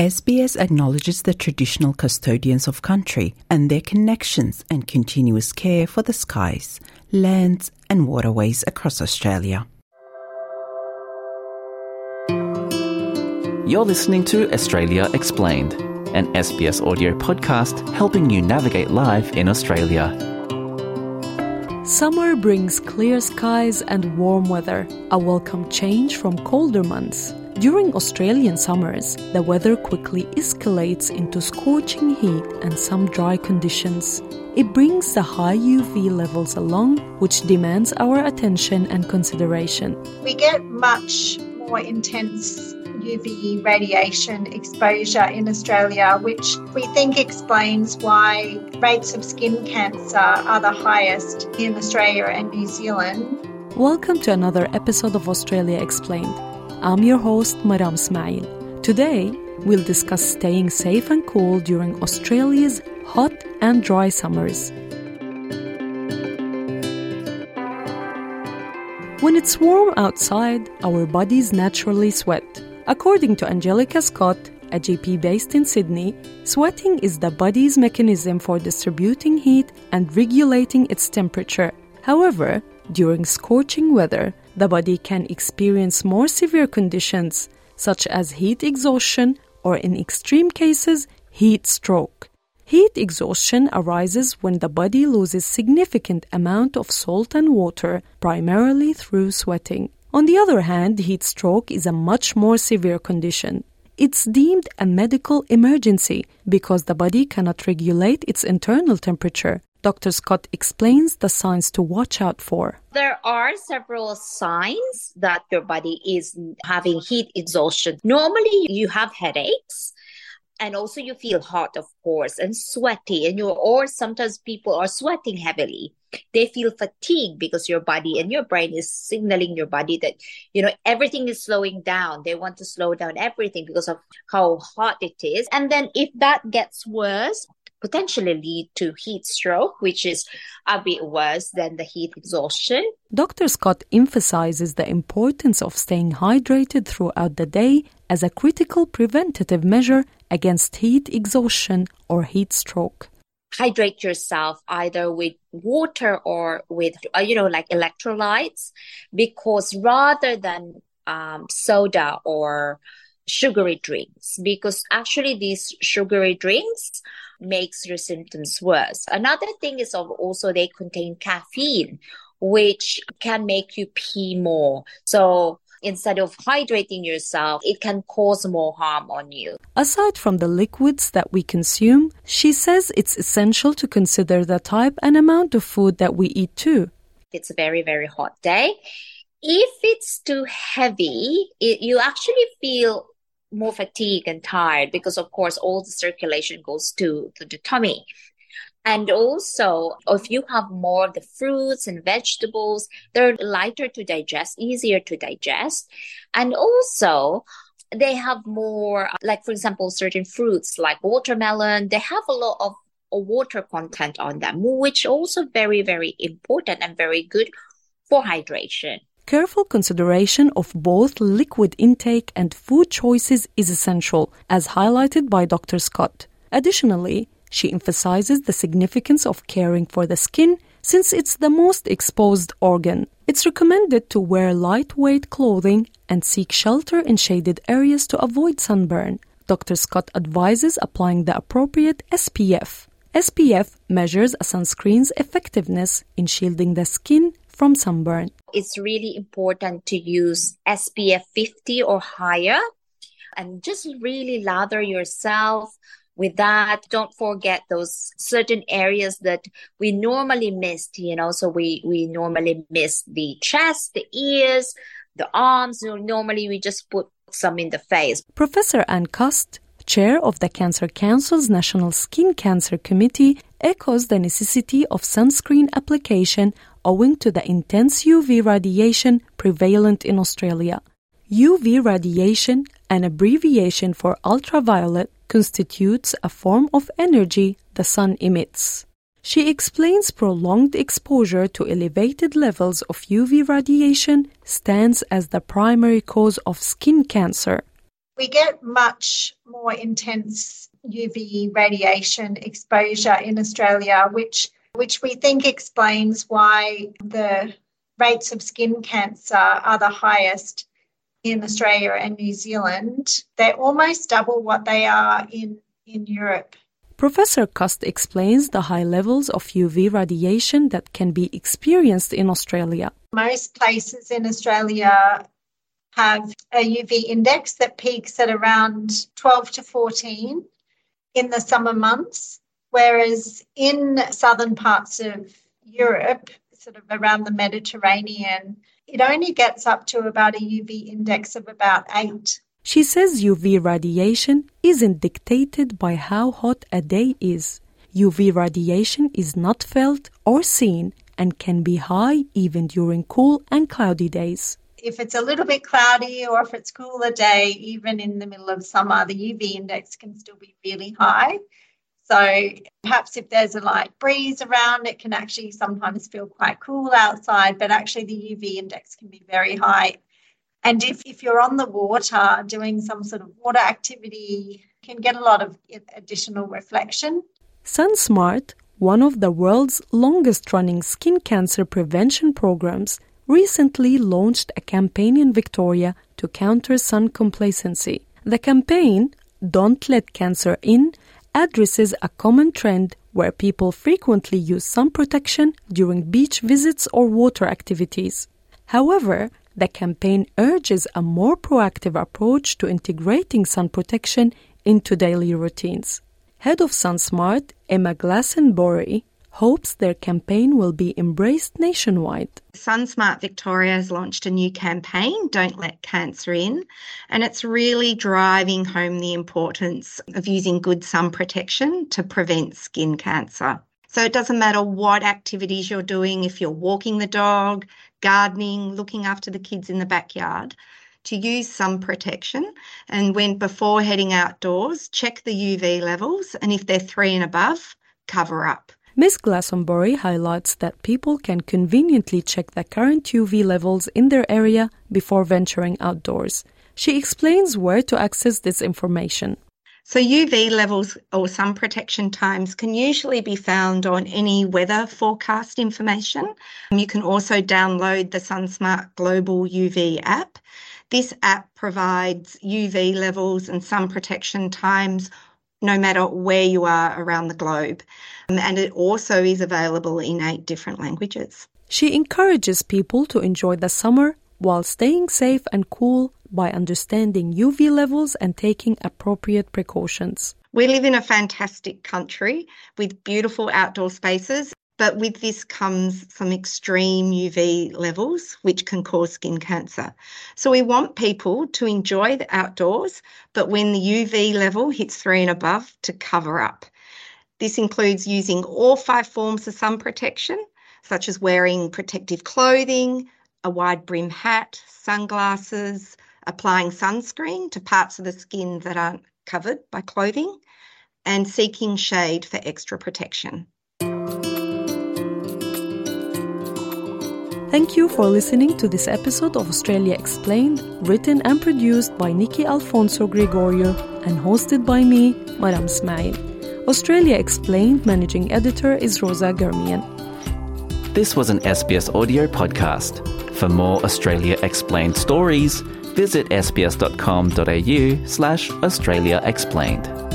SBS acknowledges the traditional custodians of country and their connections and continuous care for the skies, lands, and waterways across Australia. You're listening to Australia Explained, an SBS audio podcast helping you navigate life in Australia. Summer brings clear skies and warm weather, a welcome change from colder months. During Australian summers, the weather quickly escalates into scorching heat and some dry conditions. It brings the high UV levels along, which demands our attention and consideration. We get much more intense UV radiation exposure in Australia, which we think explains why rates of skin cancer are the highest in Australia and New Zealand. Welcome to another episode of Australia Explained. I'm your host, Maram Smail. Today, we'll discuss staying safe and cool during Australia's hot and dry summers. When it's warm outside, our bodies naturally sweat. According to Angelica Scott, a GP based in Sydney, sweating is the body's mechanism for distributing heat and regulating its temperature. However, during scorching weather, the body can experience more severe conditions, such as heat exhaustion or, in extreme cases, heat stroke. Heat exhaustion arises when the body loses significant amount of salt and water, primarily through sweating. On the other hand, heat stroke is a much more severe condition. It's deemed a medical emergency because the body cannot regulate its internal temperature. Dr. Scott explains the signs to watch out for. There are several signs that your body is having heat exhaustion. Normally, you have headaches and also you feel hot of course and sweaty and you or sometimes people are sweating heavily they feel fatigued because your body and your brain is signaling your body that you know everything is slowing down they want to slow down everything because of how hot it is and then if that gets worse potentially lead to heat stroke, which is a bit worse than the heat exhaustion. Dr. Scott emphasizes the importance of staying hydrated throughout the day as a critical preventative measure against heat exhaustion or heat stroke. Hydrate yourself either with water or with, uh, you know, like electrolytes, because rather than um, soda or sugary drinks because actually these sugary drinks makes your symptoms worse. Another thing is of also they contain caffeine, which can make you pee more. So instead of hydrating yourself, it can cause more harm on you. Aside from the liquids that we consume, she says it's essential to consider the type and amount of food that we eat too. It's a very, very hot day. If it's too heavy, it, you actually feel more fatigued and tired because of course all the circulation goes to, to the tummy. And also if you have more of the fruits and vegetables they're lighter to digest easier to digest. And also they have more uh, like for example certain fruits like watermelon they have a lot of water content on them which also very very important and very good for hydration Careful consideration of both liquid intake and food choices is essential, as highlighted by Dr. Scott. Additionally, she emphasizes the significance of caring for the skin since it's the most exposed organ. It's recommended to wear lightweight clothing and seek shelter in shaded areas to avoid sunburn. Dr. Scott advises applying the appropriate SPF. SPF measures a sunscreen's effectiveness in shielding the skin from sunburn. It's really important to use SPF 50 or higher and just really lather yourself with that. Don't forget those certain areas that we normally missed you know so we we normally miss the chest the ears the arms. You know, normally we just put some in the face. Professor Anne Cust chair of the cancer council's national skin cancer committee echoes the necessity of sunscreen application owing to the intense UV radiation prevalent in Australia. UV radiation, an abbreviation for ultraviolet, constitutes a form of energy the sun emits. She explains prolonged exposure to elevated levels of UV radiation stands as the primary cause of skin cancer. we get much more intense UV radiation exposure in Australia, which which we think explains why the rates of skin cancer are the highest in Australia and New Zealand. They're almost double what they are in, in Europe. Professor Cust explains the high levels of UV radiation that can be experienced in Australia. Most places in Australia have a UV index that peaks at around 12 to 14 in the summer months, whereas in southern parts of Europe, sort of around the Mediterranean, it only gets up to about a UV index of about 8. She says UV radiation isn't dictated by how hot a day is. UV radiation is not felt or seen and can be high even during cool and cloudy days if it's a little bit cloudy or if it's cooler day, even in the middle of summer, the UV index can still be really high. So perhaps if there's a light breeze around, it can actually sometimes feel quite cool outside, but actually the UV index can be very high. And if, if you're on the water doing some sort of water activity, you can get a lot of additional reflection. SunSmart, one of the world's longest running skin cancer prevention programs, recently launched a campaign in Victoria to counter sun complacency. The campaign, Don't Let Cancer In, addresses a common trend where people frequently use sun protection during beach visits or water activities. However, the campaign urges a more proactive approach to integrating sun protection into daily routines. Head of SunSmart, Emma Glassenbury, hopes their campaign will be embraced nationwide. SunSmart Victoria has launched a new campaign, Don't Let Cancer In, and it's really driving home the importance of using good sun protection to prevent skin cancer. So it doesn't matter what activities you're doing, if you're walking the dog, gardening, looking after the kids in the backyard, to use sun protection. And when before heading outdoors, check the UV levels, and if they're three and above, cover up. Ms. Glassenbury highlights that people can conveniently check the current UV levels in their area before venturing outdoors. She explains where to access this information. So, UV levels or sun protection times can usually be found on any weather forecast information. You can also download the SunSmart Global UV app. This app provides UV levels and sun protection times no matter where you are around the globe. Um, and it also is available in eight different languages. She encourages people to enjoy the summer while staying safe and cool by understanding UV levels and taking appropriate precautions. We live in a fantastic country with beautiful outdoor spaces but with this comes some extreme UV levels, which can cause skin cancer. So we want people to enjoy the outdoors, but when the UV level hits three and above, to cover up. This includes using all five forms of sun protection, such as wearing protective clothing, a wide brim hat, sunglasses, applying sunscreen to parts of the skin that aren't covered by clothing, and seeking shade for extra protection. Thank you for listening to this episode of Australia Explained, written and produced by Nikki Alfonso Gregorio and hosted by me, Maram Smail. Australia Explained managing editor is Rosa Germian. This was an SBS audio podcast. For more Australia Explained stories, visit sbs.com.au slash Australia Explained.